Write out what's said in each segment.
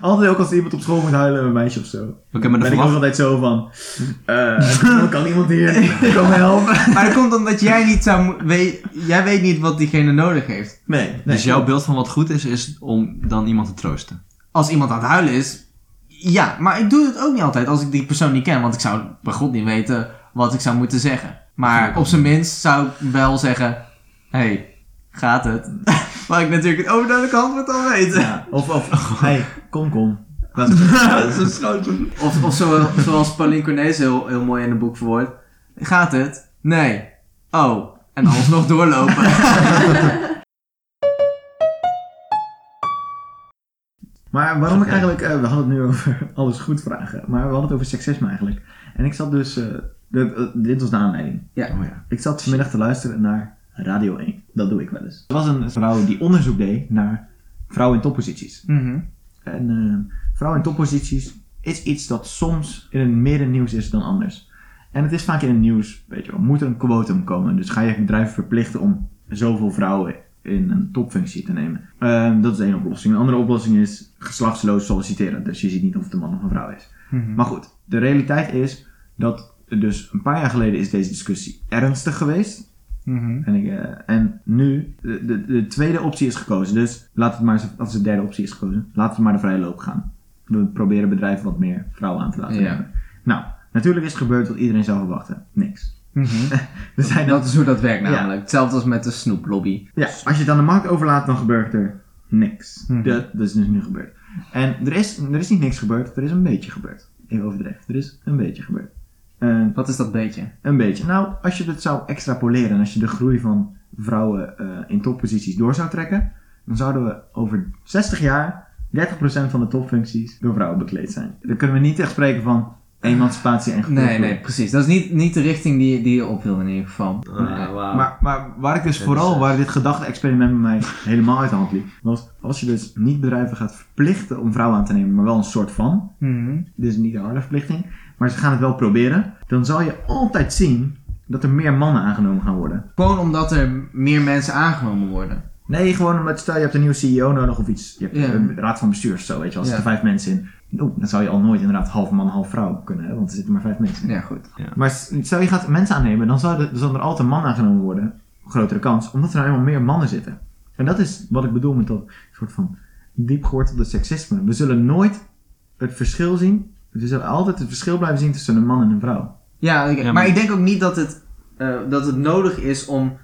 Altijd ook als iemand op school moet huilen, een meisje of zo. Oké, maar de ben ik ook verwacht... altijd zo van... eh kan iemand hier? Kan mij helpen? Maar dat komt omdat jij niet zou... Weet, jij weet niet wat diegene nodig heeft. Nee, nee. Dus jouw beeld van wat goed is, is om dan iemand te troosten. Als iemand aan het huilen is... Ja, maar ik doe het ook niet altijd als ik die persoon niet ken. Want ik zou bij god niet weten wat ik zou moeten zeggen. Maar op zijn minst zou ik wel zeggen... hey, gaat het? Waar ik natuurlijk het overduidelijke antwoord al weet. Ja, of, of, hey, kom, kom. Dat Of, of zo, zoals Pauline Cornelis heel, heel mooi in het boek verwoordt. Gaat het? Nee. Oh. En alsnog doorlopen. Maar waarom ik eigenlijk, eh, we hadden het nu over alles goed vragen, maar we hadden het over seksisme eigenlijk. En ik zat dus, eh, dit, eh, dit was de aanleiding. Ja. Oh ja. Ik zat vanmiddag te luisteren naar Radio 1. Dat doe ik wel eens. Er was een vrouw die onderzoek deed naar vrouwen in topposities. Mhm. En eh, vrouwen in topposities is iets dat soms in het meer nieuws is dan anders. En het is vaak in het nieuws, weet je wel, moet er een quotum komen. Dus ga je bedrijven verplichten om zoveel vrouwen in een topfunctie te nemen. Eh, dat is één oplossing. Een andere oplossing is geslachtsloos solliciteren. Dus je ziet niet of het een man of een vrouw is. Mhm. Maar goed, de realiteit is dat dus een paar jaar geleden is deze discussie ernstig geweest. Mhm. En, ik, eh, en nu, de, de, de tweede optie is gekozen. Dus laat het maar, als de derde optie is gekozen, laten we maar de vrije loop gaan. We proberen bedrijven wat meer vrouwen aan te laten Ja. Nou, natuurlijk is het gebeurd wat iedereen zou verwachten. Niks. Er zijn Dat is hoe dat werkt Ja. namelijk. Hetzelfde als met de snoeplobby. Ja, als je het aan de markt overlaat, dan gebeurt er niks. Mhm. Dat, dat is dus nu gebeurd. En er is, er is niet niks gebeurd, er is een beetje gebeurd. Even overdreven. Er is een beetje gebeurd. Eh, Wat is dat beetje? een beetje. Nou, als je het zou extrapoleren en als je de groei van vrouwen eh, in topposities door zou trekken, dan zouden we over 60 jaar 30% van de topfuncties door vrouwen bekleed zijn. Dan kunnen we niet echt spreken van emancipatie en Nee, gevolgen. nee, precies. Dat is niet, niet de richting die, die je op wil in ieder geval. Ah. Maar, maar waar ik dus Dit vooral, is, waar dit gedachte-experiment bij mij helemaal uit de hand liep, was als je dus niet bedrijven gaat verplichten om vrouwen aan te nemen, maar wel een soort van, Mhm. dus niet een harde verplichting, maar ze gaan het wel proberen, dan zal je altijd zien dat er meer mannen aangenomen gaan worden. Gewoon omdat er meer mensen aangenomen worden. Nee, gewoon omdat stel je hebt een nieuwe CEO nodig of iets, je hebt een raad van bestuur of zo, weet je, wel. als er vijf mensen in, dan zou je al nooit inderdaad half man, half vrouw kunnen hebben, want er zitten maar vijf mensen in. Ja, goed. Maar stel je gaat mensen aannemen, dan zal er, zal er altijd een man aangenomen worden. Grotere kans, omdat er nou helemaal meer mannen zitten. En dat is wat ik bedoel met dat soort van diep gewortelde seksisme. We zullen nooit het verschil zien. We zullen altijd het verschil blijven zien tussen een man en een vrouw. Ja, ik- Ja, maar, maar- ik denk ook niet dat het, eh, dat het nodig is om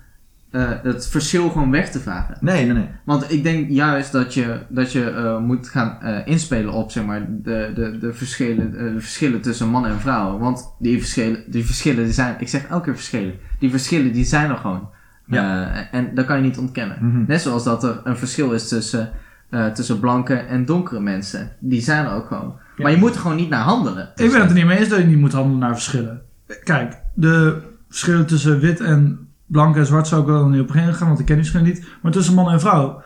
eh, het verschil gewoon weg te vagen. Nee, nee, nee. Want ik denk juist dat je, dat je eh, moet gaan eh, inspelen op zeg maar, de, de, de, verschillen, eh, de verschillen tussen mannen en vrouwen. Want die verschillen, die verschillen die zijn, ik zeg elke keer verschillen, die verschillen die zijn er gewoon. Eh, en dat kan je niet ontkennen. Mhm. Net zoals dat er een verschil is tussen, eh, tussen blanke en donkere mensen. Die zijn er ook gewoon. Maar je moet er gewoon niet naar handelen. Ik ben het er niet mee eens dat je niet moet handelen naar verschillen. Kijk, de verschillen tussen wit en blank en zwart zou ik wel niet op gaan, want ik ken die verschillen niet. Maar tussen man en vrouw,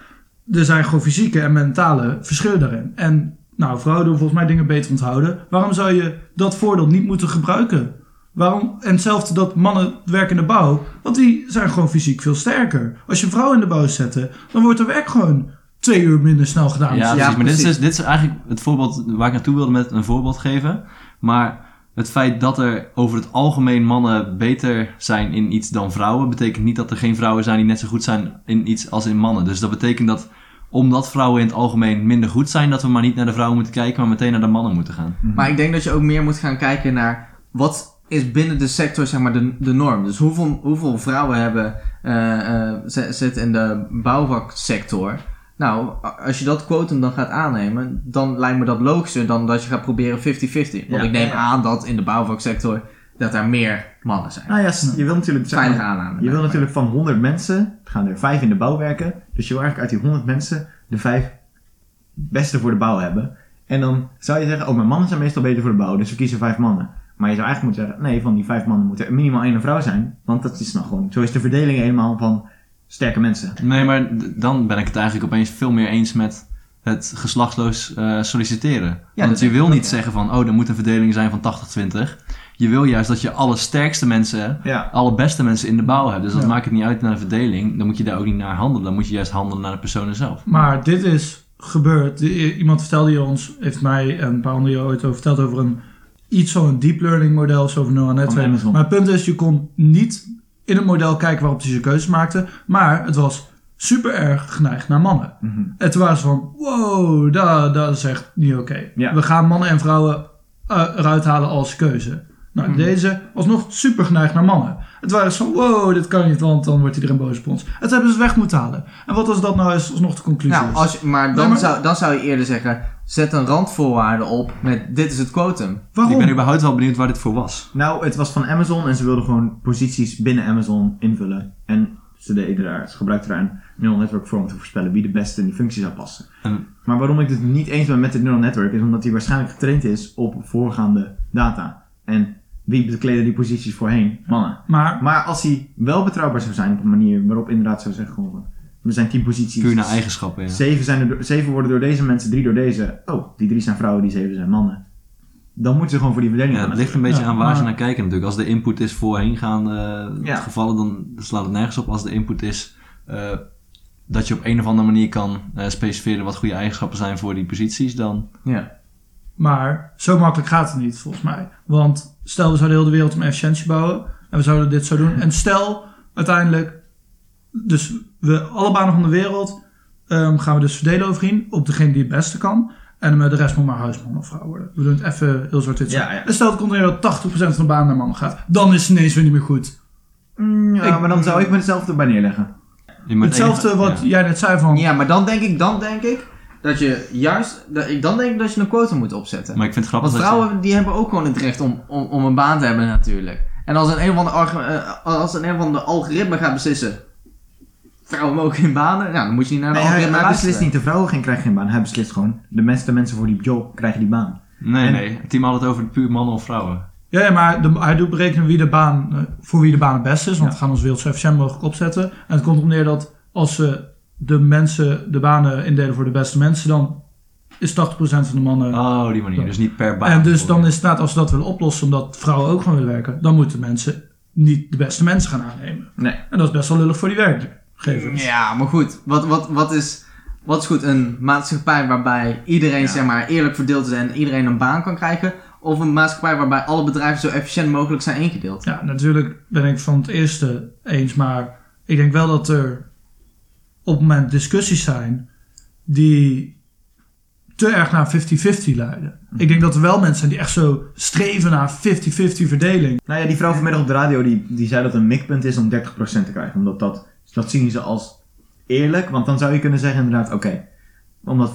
er zijn gewoon fysieke en mentale verschillen daarin. En nou, vrouwen doen volgens mij dingen beter onthouden. Waarom zou je dat voordeel niet moeten gebruiken? Waarom? En hetzelfde dat mannen werken in de bouw, want die zijn gewoon fysiek veel sterker. Als je vrouwen in de bouw zet, dan wordt er werk gewoon twee uur minder snel gedaan. Ja, Ja, precies. Maar dit is, dus- dit is eigenlijk het voorbeeld waar ik naartoe wilde met een voorbeeld geven. Maar het feit dat er over het algemeen mannen beter zijn in iets dan vrouwen, betekent niet dat er geen vrouwen zijn die net zo goed zijn in iets als in mannen. Dus dat betekent dat omdat vrouwen in het algemeen minder goed zijn, dat we maar niet naar de vrouwen moeten kijken, maar meteen naar de mannen moeten gaan. Maar ik denk dat je ook meer moet gaan kijken naar wat is binnen de sector zeg maar de, de norm. Dus hoeveel, hoeveel vrouwen hebben eh, eh, zitten in de bouwvaksector. Nou, als je dat quotum dan gaat aannemen, dan lijkt me dat logischer dan dat je gaat proberen 50-50. Want Ja. ik neem Ja. aan dat in de bouwvaksector dat er meer mannen zijn. Nou ja, je wil natuurlijk... zeg maar-. Je wil natuurlijk van 100 mensen, gaan er 5 in de bouw werken. Dus je wil eigenlijk uit die 100 mensen de 5 beste voor de bouw hebben. En dan zou je zeggen, oh, maar mannen zijn meestal beter voor de bouw, dus we kiezen 5 mannen. Maar je zou eigenlijk moeten zeggen, nee, van die 5 mannen moet er minimaal één vrouw zijn. Want dat is nou gewoon, zo is de verdeling helemaal van sterke mensen. Nee, maar dan ben ik het eigenlijk opeens veel meer eens met het geslachtsloos eh, solliciteren. Want je wil niet ja. zeggen van, oh, er moet een verdeling zijn van 80-20. Je wil juist dat je alle sterkste mensen, Ja. alle beste mensen in de bouw hebt. Dus dat Ja. maakt het niet uit naar de verdeling. Dan moet je daar ook niet naar handelen. Dan moet je juist handelen naar de personen zelf. Maar dit is gebeurt. Die- Iemand vertelde hier ons, heeft mij en een paar anderen ooit over verteld over een iets van een deep learning model, zo van neural netwerk. Maar het punt is, je kon niet in het model kijken waarop hij zijn keuzes maakte, maar het was super erg geneigd naar mannen. Mhm. En toen waren ze van, wow, dat, dat is echt niet oké. Ja. We gaan mannen en vrouwen eh, eruit halen als keuze. Nou, Mhm. deze was nog super geneigd naar mannen. Het waren van, wow, dit kan niet, want dan wordt iedereen boos op ons. Het hebben ze weg moeten halen. En wat was dat nou is alsnog de conclusie? Nou, is? als je, maar, dan, Nee, maar- Zou, dan zou je eerder zeggen, zet een randvoorwaarde op met dit is het quotum. Waarom? Ik ben überhaupt wel benieuwd waar dit voor was. Nou, het was van Amazon en ze wilden gewoon posities binnen Amazon invullen. En ze, deden daar, ze gebruikten daar een neural network voor om te voorspellen wie de beste in die functie zou passen. En- Maar waarom ik het niet eens ben met het neural network is omdat die waarschijnlijk getraind is op voorgaande data. En wie bekleden die posities voorheen? Mannen. Maar, Maar als hij wel betrouwbaar zou zijn op een manier waarop inderdaad zou zeggen gewoon, er zijn tien posities. Puur naar eigenschappen, ja. Zeven, zijn er, door- zeven worden door deze mensen, drie door deze. Oh, die drie zijn vrouwen, die zeven zijn mannen. Dan moeten ze gewoon voor die verdeling Ja, gaan. het ligt een beetje Ja, aan waar ze naar kijken natuurlijk. Als de input is voorheengaande Ja. gevallen, dan slaat het nergens op. Als de input is eh, dat je op een of andere manier kan eh, specificeren wat goede eigenschappen zijn voor die posities, dan... Ja. Maar zo makkelijk gaat het niet, volgens mij. Want stel, we zouden heel de wereld om efficiëntie bouwen. En we zouden dit zo doen. En stel, uiteindelijk, dus we alle banen van de wereld ehm, gaan we dus verdelen overheen op degene die het beste kan. En de rest moet maar huisman of vrouw worden. We doen het even heel. Ja, ja. En stel, het komt dat 80% van de banen naar mannen gaat. Dan is het ineens weer niet meer goed. Mm, ja, Ik- maar dan zou ik me hetzelfde erbij neerleggen. Hetzelfde wat ja. jij net zei van... ja, maar dan denk ik, dan denk ik dat je juist, dat, ik- dan denk ik dat je een quotum moet opzetten. Maar ik vind het grappig Want dat je- vrouwen die hebben ook gewoon het recht om, om, om een baan te hebben natuurlijk. En als een een ander, argu- eh, als een een of ander algoritme gaat beslissen, vrouwen mogen geen banen, nou, dan moet je niet naar de Nee, hij, algoritme hij beslist niet, de vrouwen geen, krijgen geen baan. Hij beslist gewoon, de mensen, de mensen voor die job krijgen die baan. Nee, En- nee. Het team had het over puur mannen of vrouwen. Ja, ja, maar de, hij doet berekenen wie de baan, eh, voor wie de baan het beste is. Want Ja. we gaan ons wereld zo efficiënt mogelijk opzetten. En het komt erop neer dat als ze de mensen, de banen indelen voor de beste mensen, dan is 80% van de mannen. Oh, die manier. Dus niet per baan. en dus dan is het als we dat willen oplossen, omdat vrouwen ook gewoon willen werken, dan moeten mensen niet de beste mensen gaan aannemen. Nee. En dat is best wel lullig voor die werkgevers. Ja, maar goed, wat, wat, wat, is, wat is goed? Een maatschappij waarbij iedereen Ja. zeg maar, eerlijk verdeeld is en iedereen een baan kan krijgen? Of een maatschappij waarbij alle bedrijven zo efficiënt mogelijk zijn ingedeeld? Ja, natuurlijk ben ik van het eerste eens, maar ik denk wel dat er op het moment discussies zijn die te erg naar 50-50 leiden. Ik denk dat er wel mensen zijn die echt zo streven naar 50-50 verdeling. Nou ja, die vrouw vanmiddag op de radio, die, die zei dat een mikpunt is om 30% te krijgen. Omdat dat, dat zien ze als eerlijk. Want dan zou je kunnen zeggen inderdaad, oké, omdat 50-50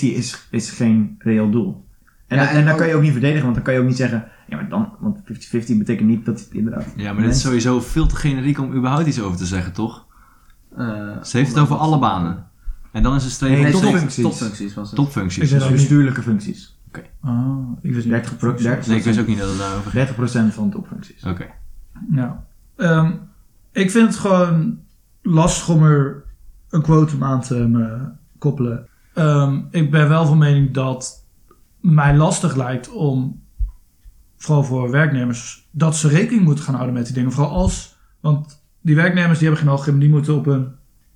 is, is geen reëel doel. En, Ja, en en, dan kan je ook niet verdedigen, want dan kan je ook niet zeggen, ja maar dan, want 50-50 betekent niet dat het inderdaad... Ja, maar dit is sowieso veel te generiek om überhaupt iets over te zeggen, toch? Eh, Ze heeft het over alle banen. En dan is het Nee, top, topfuncties. topfuncties was het. topfuncties. Ik Dus bestuurlijke functies. Ah, ik weet niet. 30 pro- 30 Nee, ik wist ook niet dat het daarover ging. 30% van topfuncties. Oké. Ehm, ik vind het gewoon lastig om er een quotum aan te eh, koppelen. Ehm, ik ben wel van mening dat mij lastig lijkt om, vooral voor werknemers, dat ze rekening moeten gaan houden met die dingen. Vooral als, want die werknemers die hebben geen algoritme, die moeten op hun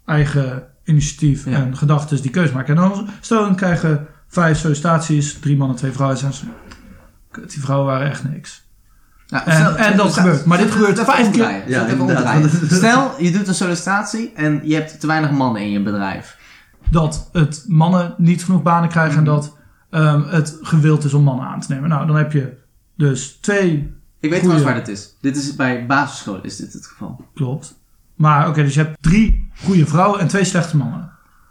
eigen initiatief Ja. en gedachten die keuze maken. En dan, stel, dan krijgen vijf sollicitaties, drie mannen, twee vrouwen, ze kut, die vrouwen waren echt niks. Nou, En- stel- en dat stel- gebeurt. Maar dit gebeurt vijf keer. Ja, Stel- je doet een sollicitatie en je hebt te weinig mannen in je bedrijf. dat het mannen niet genoeg banen krijgen Mhm. en dat ehm, het gewild is om mannen aan te nemen. Nou, dan heb je dus twee, Ik weet trouwens waar dit is. Dit is bij basisscholen is dit het geval. klopt. Maar oké, dus je hebt drie goede vrouwen en twee slechte mannen.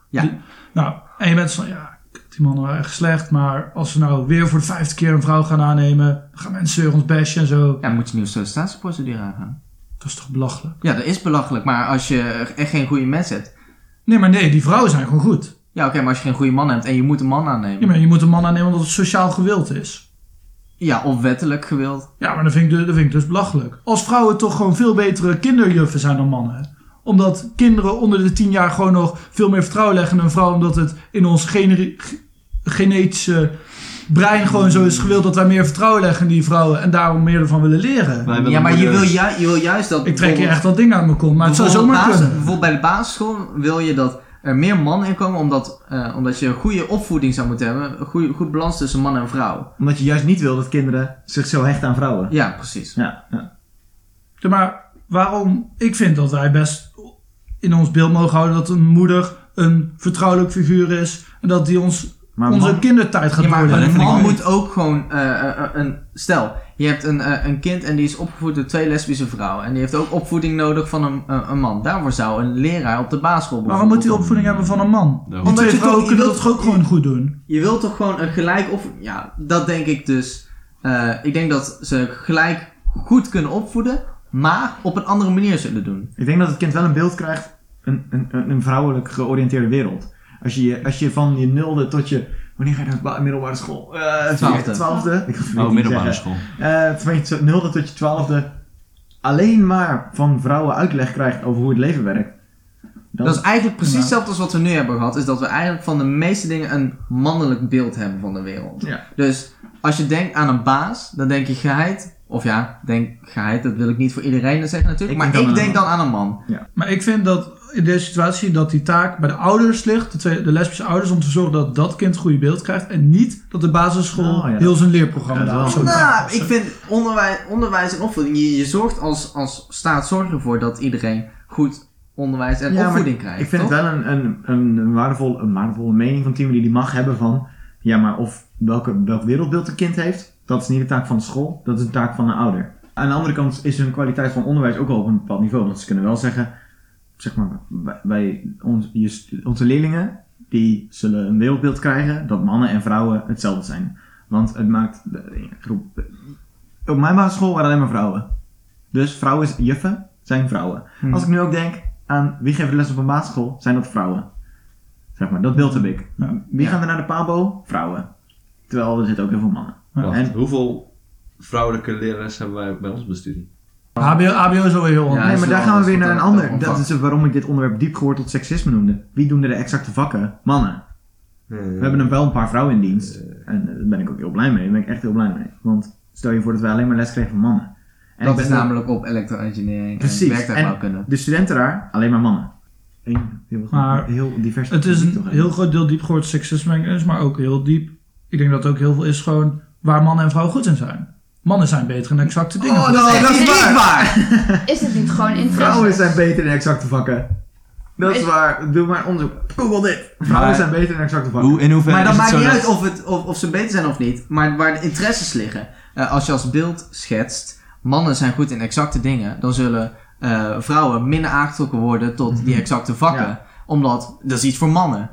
Ja. Die- nou, en je bent van, ja, die mannen waren echt slecht, maar als we nou weer voor de vijfde keer een vrouw gaan aannemen, gaan mensen weer ons bashen en zo. Ja, dan moet je nieuwe sollicitatieprocedure aangaan. Dat is toch belachelijk? Ja, dat is belachelijk, maar als je echt geen goede mens hebt. Nee, maar nee, die vrouwen zijn gewoon goed. Ja, oké, maar als je geen goede man hebt en je moet een man aannemen. Ja, maar je moet een man aannemen omdat het sociaal gewild is. Ja, of wettelijk gewild. Ja, maar dat vind, ik, dus- dat vind ik dus belachelijk. Als vrouwen toch gewoon veel betere kinderjuffen zijn dan mannen. Omdat kinderen onder de 10 jaar gewoon nog veel meer vertrouwen leggen in een vrouw. Omdat het in ons genetische brein gewoon zo is gewild dat wij meer vertrouwen leggen in die vrouwen. En daarom meer ervan willen leren. Wij Ja, maar je wil, ju- je wil juist dat... Ik trek hier bijvoorbeeld- echt wat dingen aan mijn kont. Maar het zou zomaar kunnen. Bijvoorbeeld bij de basisschool wil je dat er meer mannen in komen omdat, eh, omdat je een goede opvoeding zou moeten hebben. Een goede, goed balans tussen man en vrouw. Omdat je juist niet wil dat kinderen zich zo hechten aan vrouwen. Ja, precies. Ja, ja. Ja, maar waarom? Ik vind dat wij best in ons beeld mogen houden dat een moeder een vertrouwelijk figuur is. En dat die ons Maar onze man- kindertijd gaat Ja, maar worden. een man moet ook gewoon eh, eh, een... Stel, je hebt een, eh, een kind en die is opgevoed door twee lesbische vrouwen. En die heeft ook opvoeding nodig van een, een, een man. Daarvoor zou een leraar op de basisschool Waarom moet hij opvoeding hebben van een man? Die Omdat twee je vrouwen toch- je kunnen wilt- dat ook gewoon goed doen. Je wilt toch gewoon een gelijk op... Ja, dat denk ik dus. Eh, ik denk dat ze gelijk goed kunnen opvoeden, maar op een andere manier zullen doen. Ik denk dat het kind wel een beeld krijgt, een, een een vrouwelijk georiënteerde wereld. Als je, als je van je nulde tot je, wanneer ga je naar de ba- middelbare school? Eh, Twaalfde. Twaalfde. Ik Oh, middelbare zeggen. school. Eh, van je nulde tot je twaalfde alleen maar van vrouwen uitleg krijgt over hoe het leven werkt. Dan, Dat is eigenlijk precies Ja. hetzelfde als wat we nu hebben gehad. Is dat we eigenlijk van de meeste dingen een mannelijk beeld hebben van de wereld. Ja. Dus als je denkt aan een baas, dan denk je geheid. Of ja, denk geheid, dat wil ik niet voor iedereen zeggen natuurlijk. Ik maar denk ik denk dan aan een man. Maar ik vind dat in deze situatie dat die taak bij de ouders ligt, de, twee, de lesbische ouders, om te zorgen dat dat kind een goede beeld krijgt. En niet dat de basisschool Oh, ja. heel zijn leerprogramma Ja, dat daar is of wel zo Nou, ik vind onderwijs, onderwijs en opvoeding. Je, je zorgt als, als staat zorg ervoor dat iedereen goed onderwijs en Ja, opvoeding krijgt. ik vind toch? het wel een, een, een, een, waardevol, een waardevolle mening van Timmy die die mag hebben van, ja maar of welke, welk wereldbeeld een kind heeft, dat is niet de taak van de school, dat is de taak van een ouder. Aan de andere kant is hun kwaliteit van onderwijs ook wel op een bepaald niveau, want ze kunnen wel zeggen, zeg maar, wij, wij- ons, je onze leerlingen, die zullen een wereldbeeld krijgen dat mannen en vrouwen hetzelfde zijn. Want het maakt de de groep... Op mijn basisschool waren alleen maar vrouwen. Dus vrouwen, juffen, zijn vrouwen. Hmm. Als ik nu ook denk aan wie geeft de les op een basisschool, zijn dat vrouwen. Zeg maar, dat beeld heb ik. Ja. Wie Ja. gaan er naar de pabo? Vrouwen. Terwijl er zitten ook heel veel mannen. Ja. En Hoeveel vrouwelijke leraars hebben wij bij ons bestudie? HBO, HBO is alweer heel anders. nee, maar daar gaan we weer naar een ander. dat- is waarom ik dit onderwerp diep gehoord tot seksisme noemde. Wie doen er de exacte vakken? Mannen. We hebben er wel een paar vrouwen in dienst. En daar ben ik ook heel blij mee. Daar ben ik echt heel blij mee. Want stel je voor dat wij alleen maar les kregen van mannen. En dat is ben- namelijk op elektro-engineering en Precies. werktuigbouwkunde. De studenten daar, alleen maar mannen. Een heel, Maar heel divers. Het is een toch heel groot deel diep gehoord seksisme is, maar ook heel diep. Ik denk dat het ook heel veel is gewoon waar mannen en vrouwen goed in zijn. Mannen zijn beter in exacte dingen. Oh, dat, dat is niet waar. waar! Is het niet gewoon interesse? Vrouwen zijn beter in exacte vakken. Dat is waar. Doe maar onderzoek. Google dit. Vrouwen zijn beter in exacte vakken. Hoe, in hoeverre Maar dat maakt niet uit of, het, of, of ze beter zijn of niet. Maar waar de interesses liggen. Eh, als je als beeld schetst, mannen zijn goed in exacte dingen, dan zullen eh, vrouwen minder aangetrokken worden tot die exacte vakken. Ja. Omdat, dat is iets voor mannen.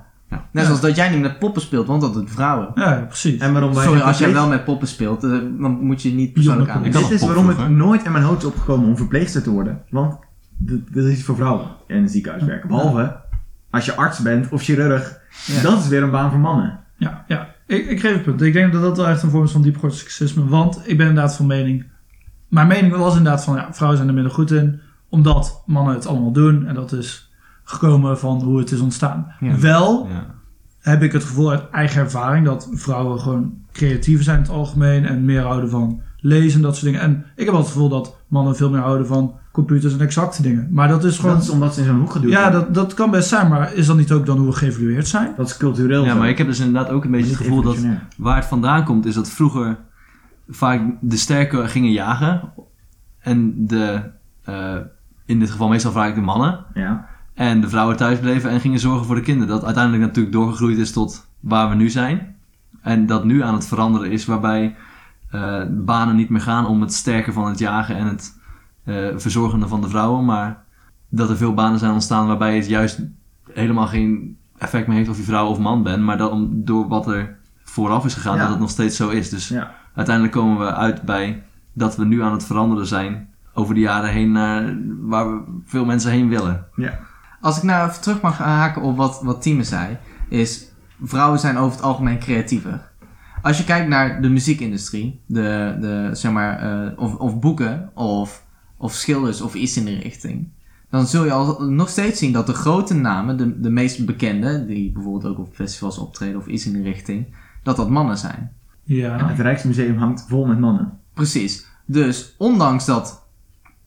Net Ja. zoals dat jij niet met poppen speelt, want dat doet vrouwen. Ja, precies. En waarom wij Sorry, als jij wel met poppen speelt, eh, dan moet je niet persoonlijk aan. Dit is waarom het nooit in mijn hoofd is opgekomen om verpleegster te worden. Want dit is iets voor vrouwen in een ziekenhuis werken. Behalve als je arts bent of chirurg. Ja. Dat is weer een baan voor mannen. Ja, ja. Ik, ik geef het punt. Ik denk dat dat wel echt een vorm is van diepgehoord seksisme. Want ik ben inderdaad van mening. Mijn mening was inderdaad van ja, vrouwen zijn er minder goed in. Omdat mannen het allemaal doen. En dat is gekomen van hoe het is ontstaan. Ja. Wel Ja. heb ik het gevoel uit eigen ervaring dat vrouwen gewoon creatiever zijn in het algemeen. En meer houden van lezen en dat soort dingen. En ik heb wel het gevoel dat mannen veel meer houden van computers en exacte dingen. Maar dat is gewoon. Dat is omdat ze in zo'n hoek geduwd ja, dat, dat kan best zijn. Maar is dat niet ook dan hoe we geëvalueerd zijn? Dat is cultureel. ja, zo. maar ik heb dus inderdaad ook een beetje het gevoel dat waar het vandaan komt, is dat vroeger vaak de sterke gingen jagen. En de, eh, in dit geval meestal vaak de mannen. Ja. En de vrouwen thuis bleven en gingen zorgen voor de kinderen. Dat uiteindelijk natuurlijk doorgegroeid is tot waar we nu zijn. En dat nu aan het veranderen is waarbij eh, banen niet meer gaan om het sterken van het jagen en het eh verzorgende van de vrouwen. Maar dat er veel banen zijn ontstaan waarbij het juist helemaal geen effect meer heeft of je vrouw of man bent. Maar dat om, door wat er vooraf is gegaan, Ja. dat het nog steeds zo is. Dus Ja. uiteindelijk komen we uit bij dat we nu aan het veranderen zijn over de jaren heen naar waar we veel mensen heen willen. Als ik nou even terug mag haken op wat, wat Tieme zei, is vrouwen zijn over het algemeen creatiever. Als je kijkt naar de muziekindustrie, de, de, zeg maar, eh, of, of boeken, of, of schilders, of iets in die richting, dan zul je al nog steeds zien dat de grote namen, de, de meest bekende, die bijvoorbeeld ook op festivals optreden of iets in die richting, dat dat mannen zijn. Ja. En het Rijksmuseum hangt vol met mannen. Precies. Dus ondanks dat,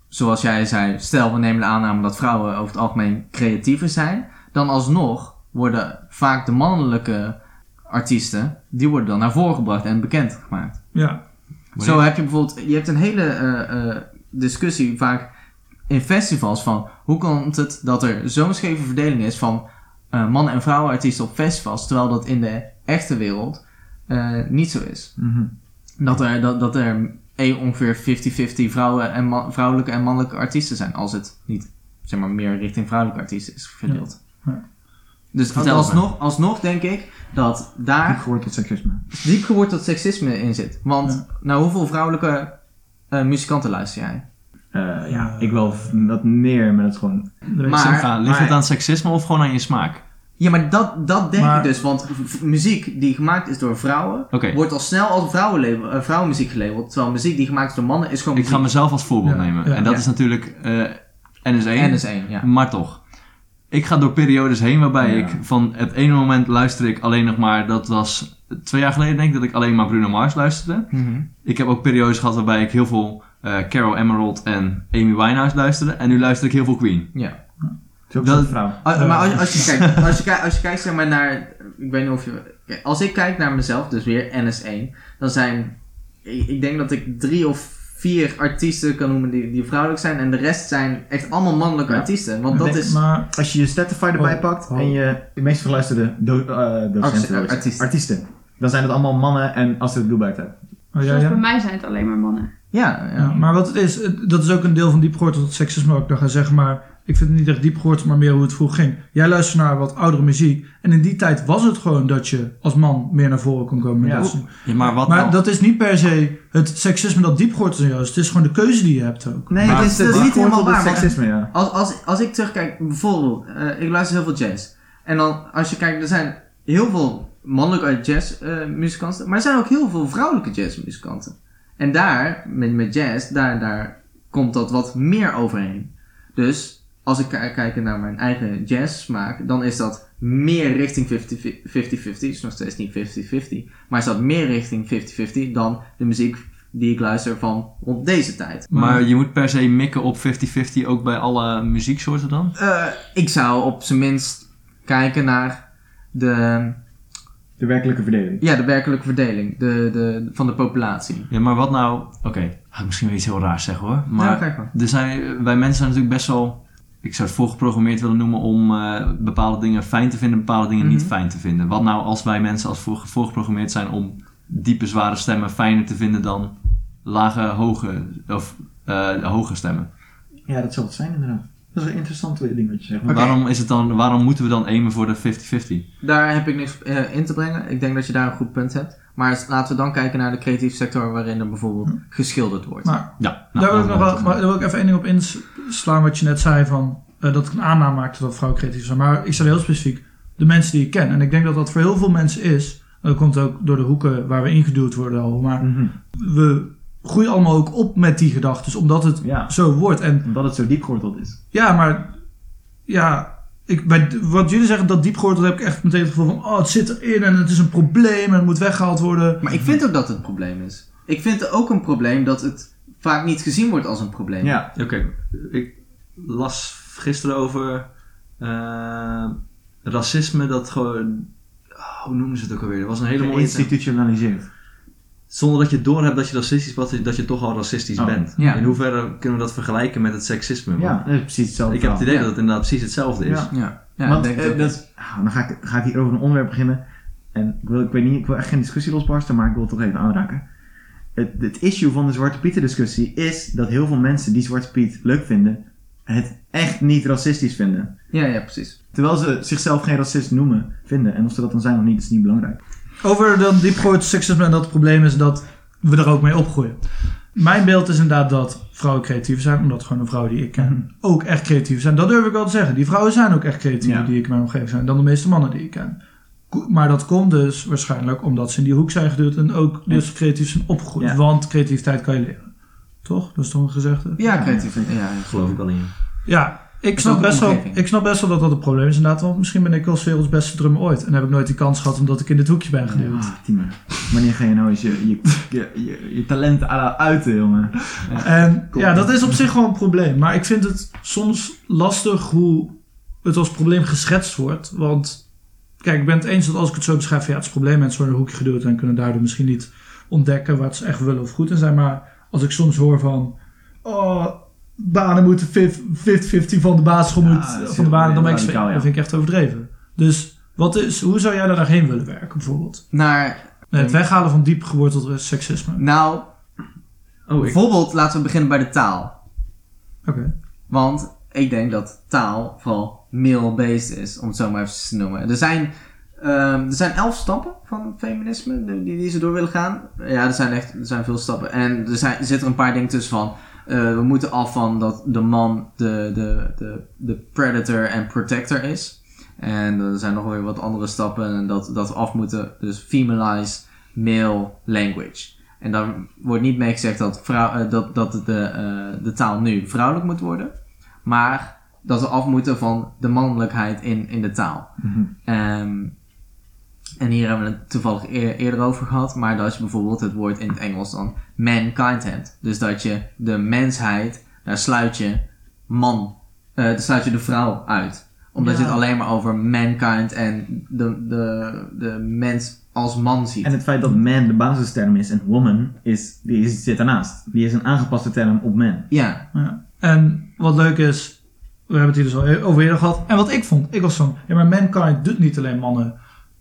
zoals jij zei, stel we nemen de aanname dat vrouwen over het algemeen creatiever zijn, dan alsnog worden vaak de mannelijke artiesten, die worden dan naar voren gebracht en bekend gemaakt. Ja, Zo heb je bijvoorbeeld, je hebt een hele eh, eh, discussie vaak in festivals van hoe komt het dat er zo'n scheve verdeling is van eh, mannen- en vrouwenartiesten op festivals, terwijl dat in de echte wereld eh, niet zo is. Mhm. Dat er, dat, dat er ongeveer 50-50 vrouwen en vrouwelijke en mannelijke artiesten zijn, als het niet zeg maar, meer richting vrouwelijke artiesten is verdeeld. Ja. Ja. Dus Vertel alsnog, alsnog denk ik dat daar Niet gehoord tot seksisme. diep geworteld seksisme in zit. Want nou, hoeveel vrouwelijke eh, muzikanten luister jij? Eh, ja, ik wel wat meer, maar dat is gewoon... dat Maar-. Ja, ligt maar- het aan seksisme of gewoon aan je smaak? Ja, maar dat, dat denk Maar- ik dus. Want muziek die gemaakt is door vrouwen, wordt al snel als vrouwenlabel, eh, vrouwenmuziek gelabeld. Terwijl muziek die gemaakt is door mannen is gewoon Ik ga mezelf als voorbeeld Ja, nemen. ja. en dat Ja. is natuurlijk eh NS1. En is één, ja. Maar toch. Ik ga door periodes heen waarbij Ja. ik van het ene moment luister ik alleen nog maar, dat was twee jaar geleden denk ik, dat ik alleen maar Bruno Mars luisterde. Mhm. Ik heb ook periodes gehad waarbij ik heel veel eh Carol Emerald en Amy Winehouse luisterde. En nu luister ik heel veel Queen. ja. Is ook Dat- een vrouw. Ah, Ja. maar als, als, je kijkt, als, je kijkt, als je kijkt zeg maar naar, ik weet niet of je, als ik kijk naar mezelf, dus weer NS1, dan zijn, ik, ik denk dat ik drie of vier artiesten kan noemen die, die vrouwelijk zijn en de rest zijn echt allemaal mannelijke Ja. artiesten. Want dat Denk- is, Maar Als je je Statify erbij Oh, pakt oh. en je de meest geluisterde do eh, docenten, Artiesten, artiesten. artiesten, dan zijn het allemaal mannen en als het Blue hebt. oh, ja, Zoals ja. bij mij zijn het alleen maar mannen. ja, ja. Ja, maar wat het is, dat is ook een deel van diep gehoord tot seksisme dan ga zeggen, maar ik vind het niet echt diep gehoord, maar meer hoe het vroeger ging. Jij luistert naar wat oudere muziek en in die tijd was het gewoon dat je als man meer naar voren kon komen met Ja. Ja, maar wat Maar nou? dat is niet per se het seksisme dat diep gehoord is in jou, het is gewoon de keuze die je hebt ook. Nee, Maar dat is, dat is niet helemaal het waar. seksisme, ja. Als, als, als ik terugkijk, bijvoorbeeld, eh, ik luister heel veel jazz. En dan, als je kijkt, er zijn heel veel mannelijke jazzmuzikanten, maar er zijn ook heel veel vrouwelijke jazzmuzikanten. En daar, met, met jazz, daar, daar komt dat wat meer overheen. Dus, als ik ki- kijk naar mijn eigen jazz smaak, dan is dat meer richting 50-50. is nog steeds niet 50-50. Maar is dat meer richting 50-50 dan de muziek die ik luister van rond deze tijd. Maar je moet per se mikken op 50-50 ook bij alle muzieksoorten dan? Eh, ik zou op zijn minst kijken naar de, De werkelijke verdeling. ja, de werkelijke verdeling de, de, van de populatie. Ja, maar wat nou... Oké, ga ik misschien weer iets heel raars zeggen hoor. Maar ja, kijk maar. er zijn, wij mensen zijn natuurlijk best wel... Ik zou het voorgeprogrammeerd willen noemen om eh, bepaalde dingen fijn te vinden, bepaalde dingen niet Mhm. fijn te vinden. Wat nou als wij mensen als voor, voorgeprogrammeerd zijn om diepe, zware stemmen fijner te vinden dan lage, hoge, of, eh, hoge stemmen? Ja, dat zal het zijn inderdaad. Dat is een interessant ding wat je zegt. Oké. Waarom, is het dan, waarom moeten we dan aimen voor de 50-50? Daar heb ik niks eh, in te brengen. Ik denk dat je daar een goed punt hebt. Maar laten we dan kijken naar de creatieve sector waarin er bijvoorbeeld geschilderd wordt. Maar Ja, daar, wil ik nog wel, maar wil ik even één ding op inslaan wat je net zei van eh, dat ik een aanname maakte dat vrouwen creatief zijn. Maar ik stel heel specifiek de mensen die ik ken. En ik denk dat dat voor heel veel mensen is. Dat komt ook door de hoeken waar we ingeduwd worden al. Maar Mhm. we groeien allemaal ook op met die gedachten, omdat het Ja, zo wordt. En omdat het zo diep geworteld is. ja, maar ja, ik, bij, wat jullie zeggen dat diep gehoord, dat heb ik echt meteen het gevoel van, oh, het zit erin en het is een probleem en het moet weggehaald worden. Maar ik vind ook dat het een probleem is. Ik vind het ook een probleem dat het vaak niet gezien wordt als een probleem. Ja. Oké, ik las gisteren over eh, racisme dat gewoon... oh, hoe noemen ze het ook alweer? Er was een hele mooie... Geïnstitutionaliseerd. Zonder dat je doorhebt dat je racistisch bent, dat je toch al racistisch Oh, bent. ja. In hoeverre kunnen we dat vergelijken met het seksisme? Ja, Want dat is precies hetzelfde. ik heb het idee Ja. dat het inderdaad precies hetzelfde is. Ja. Ja, ja Want ik denk eh, dat ah, dan ga ik, ga ik hier over een onderwerp beginnen. En ik wil, ik weet niet, ik wil echt geen discussie losbarsten, maar ik wil het toch even aanraken. Het, het issue van de Zwarte Pieten discussie is dat heel veel mensen die Zwarte Piet leuk vinden, het echt niet racistisch vinden. Ja, ja, precies. Terwijl ze zichzelf geen racist noemen, vinden. En of ze dat dan zijn of niet, is niet belangrijk. Over dan diep gehoord seksisme en dat het probleem is dat we er ook mee opgroeien. Mijn beeld is inderdaad dat vrouwen creatief zijn, omdat gewoon de vrouwen die ik ken ook echt creatief zijn. Dat durf ik wel te zeggen. Die vrouwen zijn ook echt creatief Ja. die ik in mijn omgeving zijn, dan de meeste mannen die ik ken. Maar dat komt dus waarschijnlijk omdat ze in die hoek zijn geduwd en ook dus creatief zijn opgegroeid. Ja. Want creativiteit kan je leren. Toch? Dat is toch een gezegde? Ja, creatief. Ja, ja. Geloof ik wel in. Ja, ik snap, best wel, ik snap best wel dat dat een probleem is inderdaad. Want misschien ben ik wel werelds beste drummer ooit. En heb ik nooit die kans gehad omdat ik in dit hoekje ben geduwd. Ah, Timo. Wanneer ga je nou eens je, je, je, je, je talent uiten, jongen? En Kom. ja, dat is op zich gewoon een probleem. Maar ik vind het soms lastig hoe het als probleem geschetst wordt. Want kijk, ik ben het eens dat als ik het zo beschrijf, ja, het is een probleem. Mensen worden in een hoekje geduwd en kunnen daardoor misschien niet ontdekken wat ze echt willen of goed in zijn. Maar als ik soms hoor van, oh, banen moeten 50-50 van de basisschool Ja, moet, van de banen, dan ben ik, radicaal, ja. dat vind ik echt overdreven. Dus wat is, hoe zou jij daar heen willen werken bijvoorbeeld? Naar, Nee, het weghalen van diep geworteld seksisme. nou, Oh, ik, bijvoorbeeld laten we beginnen bij de taal. Oké. Want ik denk dat taal vooral male-based is, om het zo maar even te noemen. Er zijn, ehm, er zijn elf stappen van feminisme die, die ze door willen gaan. Ja, er zijn echt er zijn veel stappen. En er, zijn, er zitten een paar dingen tussen van... eh, we moeten af van dat de man de, de, de, de predator en protector is. En er zijn nog weer wat andere stappen. En dat, dat we af moeten. Dus feminize male language. En daar wordt niet mee gezegd dat, vrouw, eh, dat, dat de, eh, de taal nu vrouwelijk moet worden. Maar dat we af moeten van de mannelijkheid in, in de taal. Ehm, en hier hebben we het toevallig eer- eerder over gehad. Maar dat je bijvoorbeeld het woord in het Engels dan mankind hebt. Dus dat je de mensheid, daar sluit je man, eh daar sluit je de vrouw uit. Omdat je het alleen maar over mankind en de, de, de mens als man ziet. En het feit dat man de basisterm is en woman is, die is, zit ernaast. Die is een aangepaste term op man. ja, Ja. En wat leuk is, we hebben het hier dus al e- over eerder gehad. En wat ik vond, ik was van, ja maar mankind doet niet alleen mannen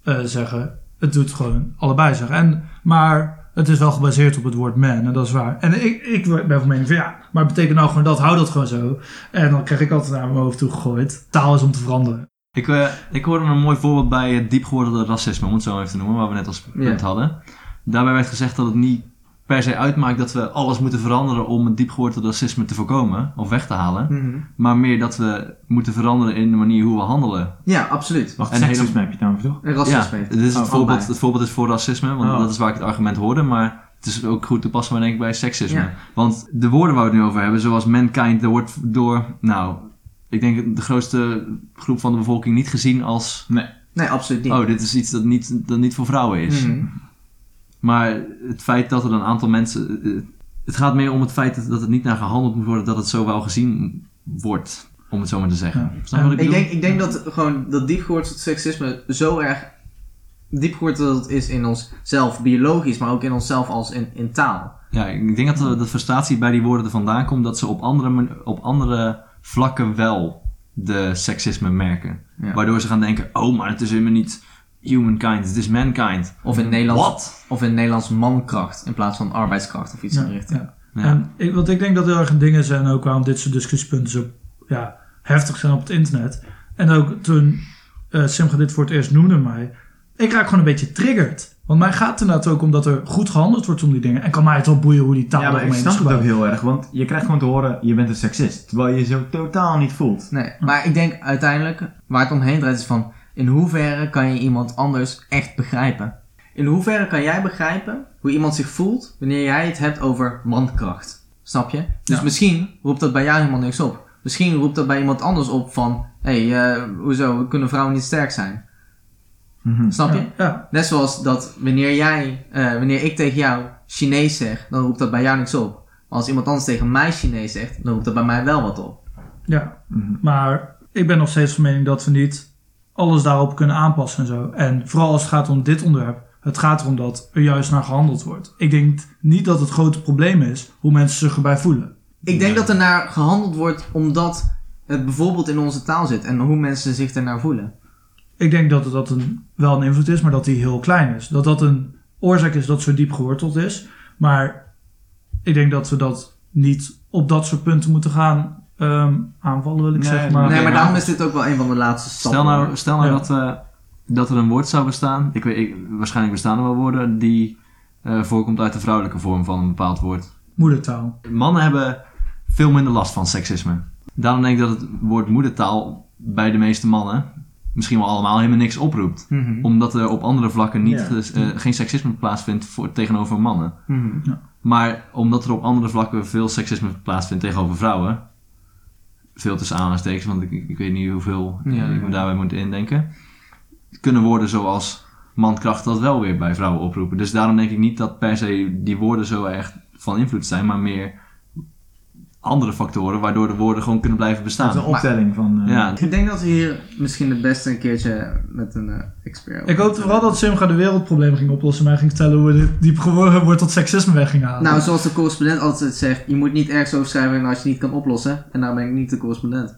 eh, zeggen. Het doet gewoon allebei zeggen. En, maar het is wel gebaseerd op het woord man en dat is waar. En ik, ik ben van mening van ja, maar het betekent nou gewoon dat, hou dat gewoon zo. En dan krijg ik altijd naar mijn hoofd toe gegooid. Taal is om te veranderen. ik, eh, ik hoorde een mooi voorbeeld bij het diepgewortelde racisme, om het zo even te noemen, waar we net als punt Ja. hadden. Daarbij werd gezegd dat het niet per se uitmaakt dat we alles moeten veranderen om het diepgewortelde racisme te voorkomen of weg te halen. Mhm. Maar meer dat we moeten veranderen in de manier hoe we handelen. ja absoluut. Wacht, En seksisme heb je het over, toch? Racisme. Ja, dit is het, Oh, voorbeeld, het voorbeeld is voor racisme, want Oh. dat is waar ik het argument hoorde. Maar het is ook goed toepasbaar denk ik bij seksisme. Ja. Want de woorden waar we het nu over hebben, zoals mankind, dat wordt door, nou, ik denk de grootste groep van de bevolking niet gezien als, Nee, absoluut niet. oh, dit is iets dat niet, dat niet voor vrouwen is. Mhm. Maar het feit dat er een aantal mensen, eh, het gaat meer om het feit dat, het niet naar gehandeld moet worden, dat het zo wel gezien wordt, om het zo maar te zeggen. Ja. Wat ik Ik denk, ik denk dat gewoon dat diepgeworteld seksisme zo erg diepgeworteld is in onszelf, biologisch, maar ook in onszelf als in, in taal. Ja, ik denk dat de, de frustratie bij die woorden er vandaan komt dat ze op andere, op andere vlakken wel de seksisme merken. Ja. Waardoor ze gaan denken, oh, maar het is helemaal niet humankind, het is mankind. Of in het Nederlands, Wat? of in het Nederlands mankracht in plaats van arbeidskracht of iets in die richting. ja. Ja. En ik, want ik denk dat heel erg een ding is en ook waarom dit soort discussiepunten zo ja, heftig zijn op het internet. En ook toen eh Simcha dit voor het eerst noemde mij, ik raak gewoon een beetje triggerd. Want mij gaat het inderdaad ook om dat er goed gehandeld wordt om die dingen. En kan mij het wel boeien hoe die taal Ja, maar ik snap is het ook heel erg, want je krijgt gewoon te horen, je bent een seksist. Terwijl je je zo totaal niet voelt. Nee, maar ik denk uiteindelijk, waar het omheen draait is van, in hoeverre kan je iemand anders echt begrijpen? In hoeverre kan jij begrijpen hoe iemand zich voelt wanneer jij het hebt over mankracht? Snap je? Dus Ja. misschien roept dat bij jou helemaal niks op. Misschien roept dat bij iemand anders op van, hé, hey, eh, hoezo, kunnen vrouwen niet sterk zijn? Mhm. Snap je? Ja, ja, Net zoals dat wanneer jij, eh, wanneer ik tegen jou Chinees zeg, dan roept dat bij jou niks op. Maar als iemand anders tegen mij Chinees zegt, dan roept dat bij mij wel wat op. ja. Mhm. Maar ik ben nog steeds van mening dat we niet alles daarop kunnen aanpassen en zo. En vooral als het gaat om dit onderwerp. Het gaat erom dat er juist naar gehandeld wordt. Ik denk niet dat het grote probleem is hoe mensen zich erbij voelen. Ik denk dat er naar gehandeld wordt omdat het bijvoorbeeld in onze taal zit en hoe mensen zich ernaar voelen. Ik denk dat het dat een, wel een invloed is, maar dat die heel klein is. Dat dat een oorzaak is dat zo diep geworteld is. Maar ik denk dat we dat niet op dat soort punten moeten gaan ehm, aanvallen, wil ik Nee, zeggen. Maar, nee, maar daarom is dit ook wel een van de laatste stappen. Stel nou, stel nou Ja. dat, eh, dat er een woord zou bestaan, ik weet, ik, waarschijnlijk bestaan er wel woorden, die eh, voorkomt uit de vrouwelijke vorm van een bepaald woord. moedertaal. Mannen hebben veel minder last van seksisme. Daarom denk ik dat het woord moedertaal bij de meeste mannen misschien wel allemaal helemaal niks oproept. Mhm. Omdat er op andere vlakken niet, Ja. eh, geen seksisme plaatsvindt voor, tegenover mannen. Mhm. Maar omdat er op andere vlakken veel seksisme plaatsvindt tegenover vrouwen, veel tussen aanhalingstekens, want ik, ik weet niet hoeveel eh, Ja, ik me daarbij moet indenken, kunnen woorden zoals mankracht dat wel weer bij vrouwen oproepen. Dus daarom denk ik niet dat per se die woorden zo erg van invloed zijn, maar meer andere factoren waardoor de woorden gewoon kunnen blijven Dat is bestaan. een optelling van... eh, Ja, Ik denk dat we hier misschien het beste een keertje met een eh, expert Ik hoopte vooral dat Simga de wereldproblemen ging oplossen. Maar hij ging vertellen hoe we dit diep geworden wordt tot seksisme weg ging halen. Nou, zoals de correspondent altijd zegt, je moet niet ergens over schrijven als je het niet kan oplossen. En daar ben ik niet de correspondent.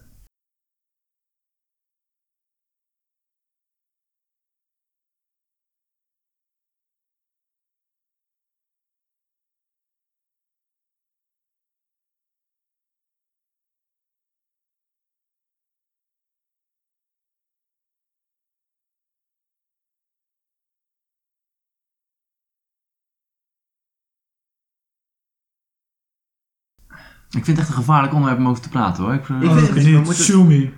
Ik vind het echt een gevaarlijk onderwerp om over te praten hoor. Ik, Ik Oh, vind het- we niet. moeten- Sue me.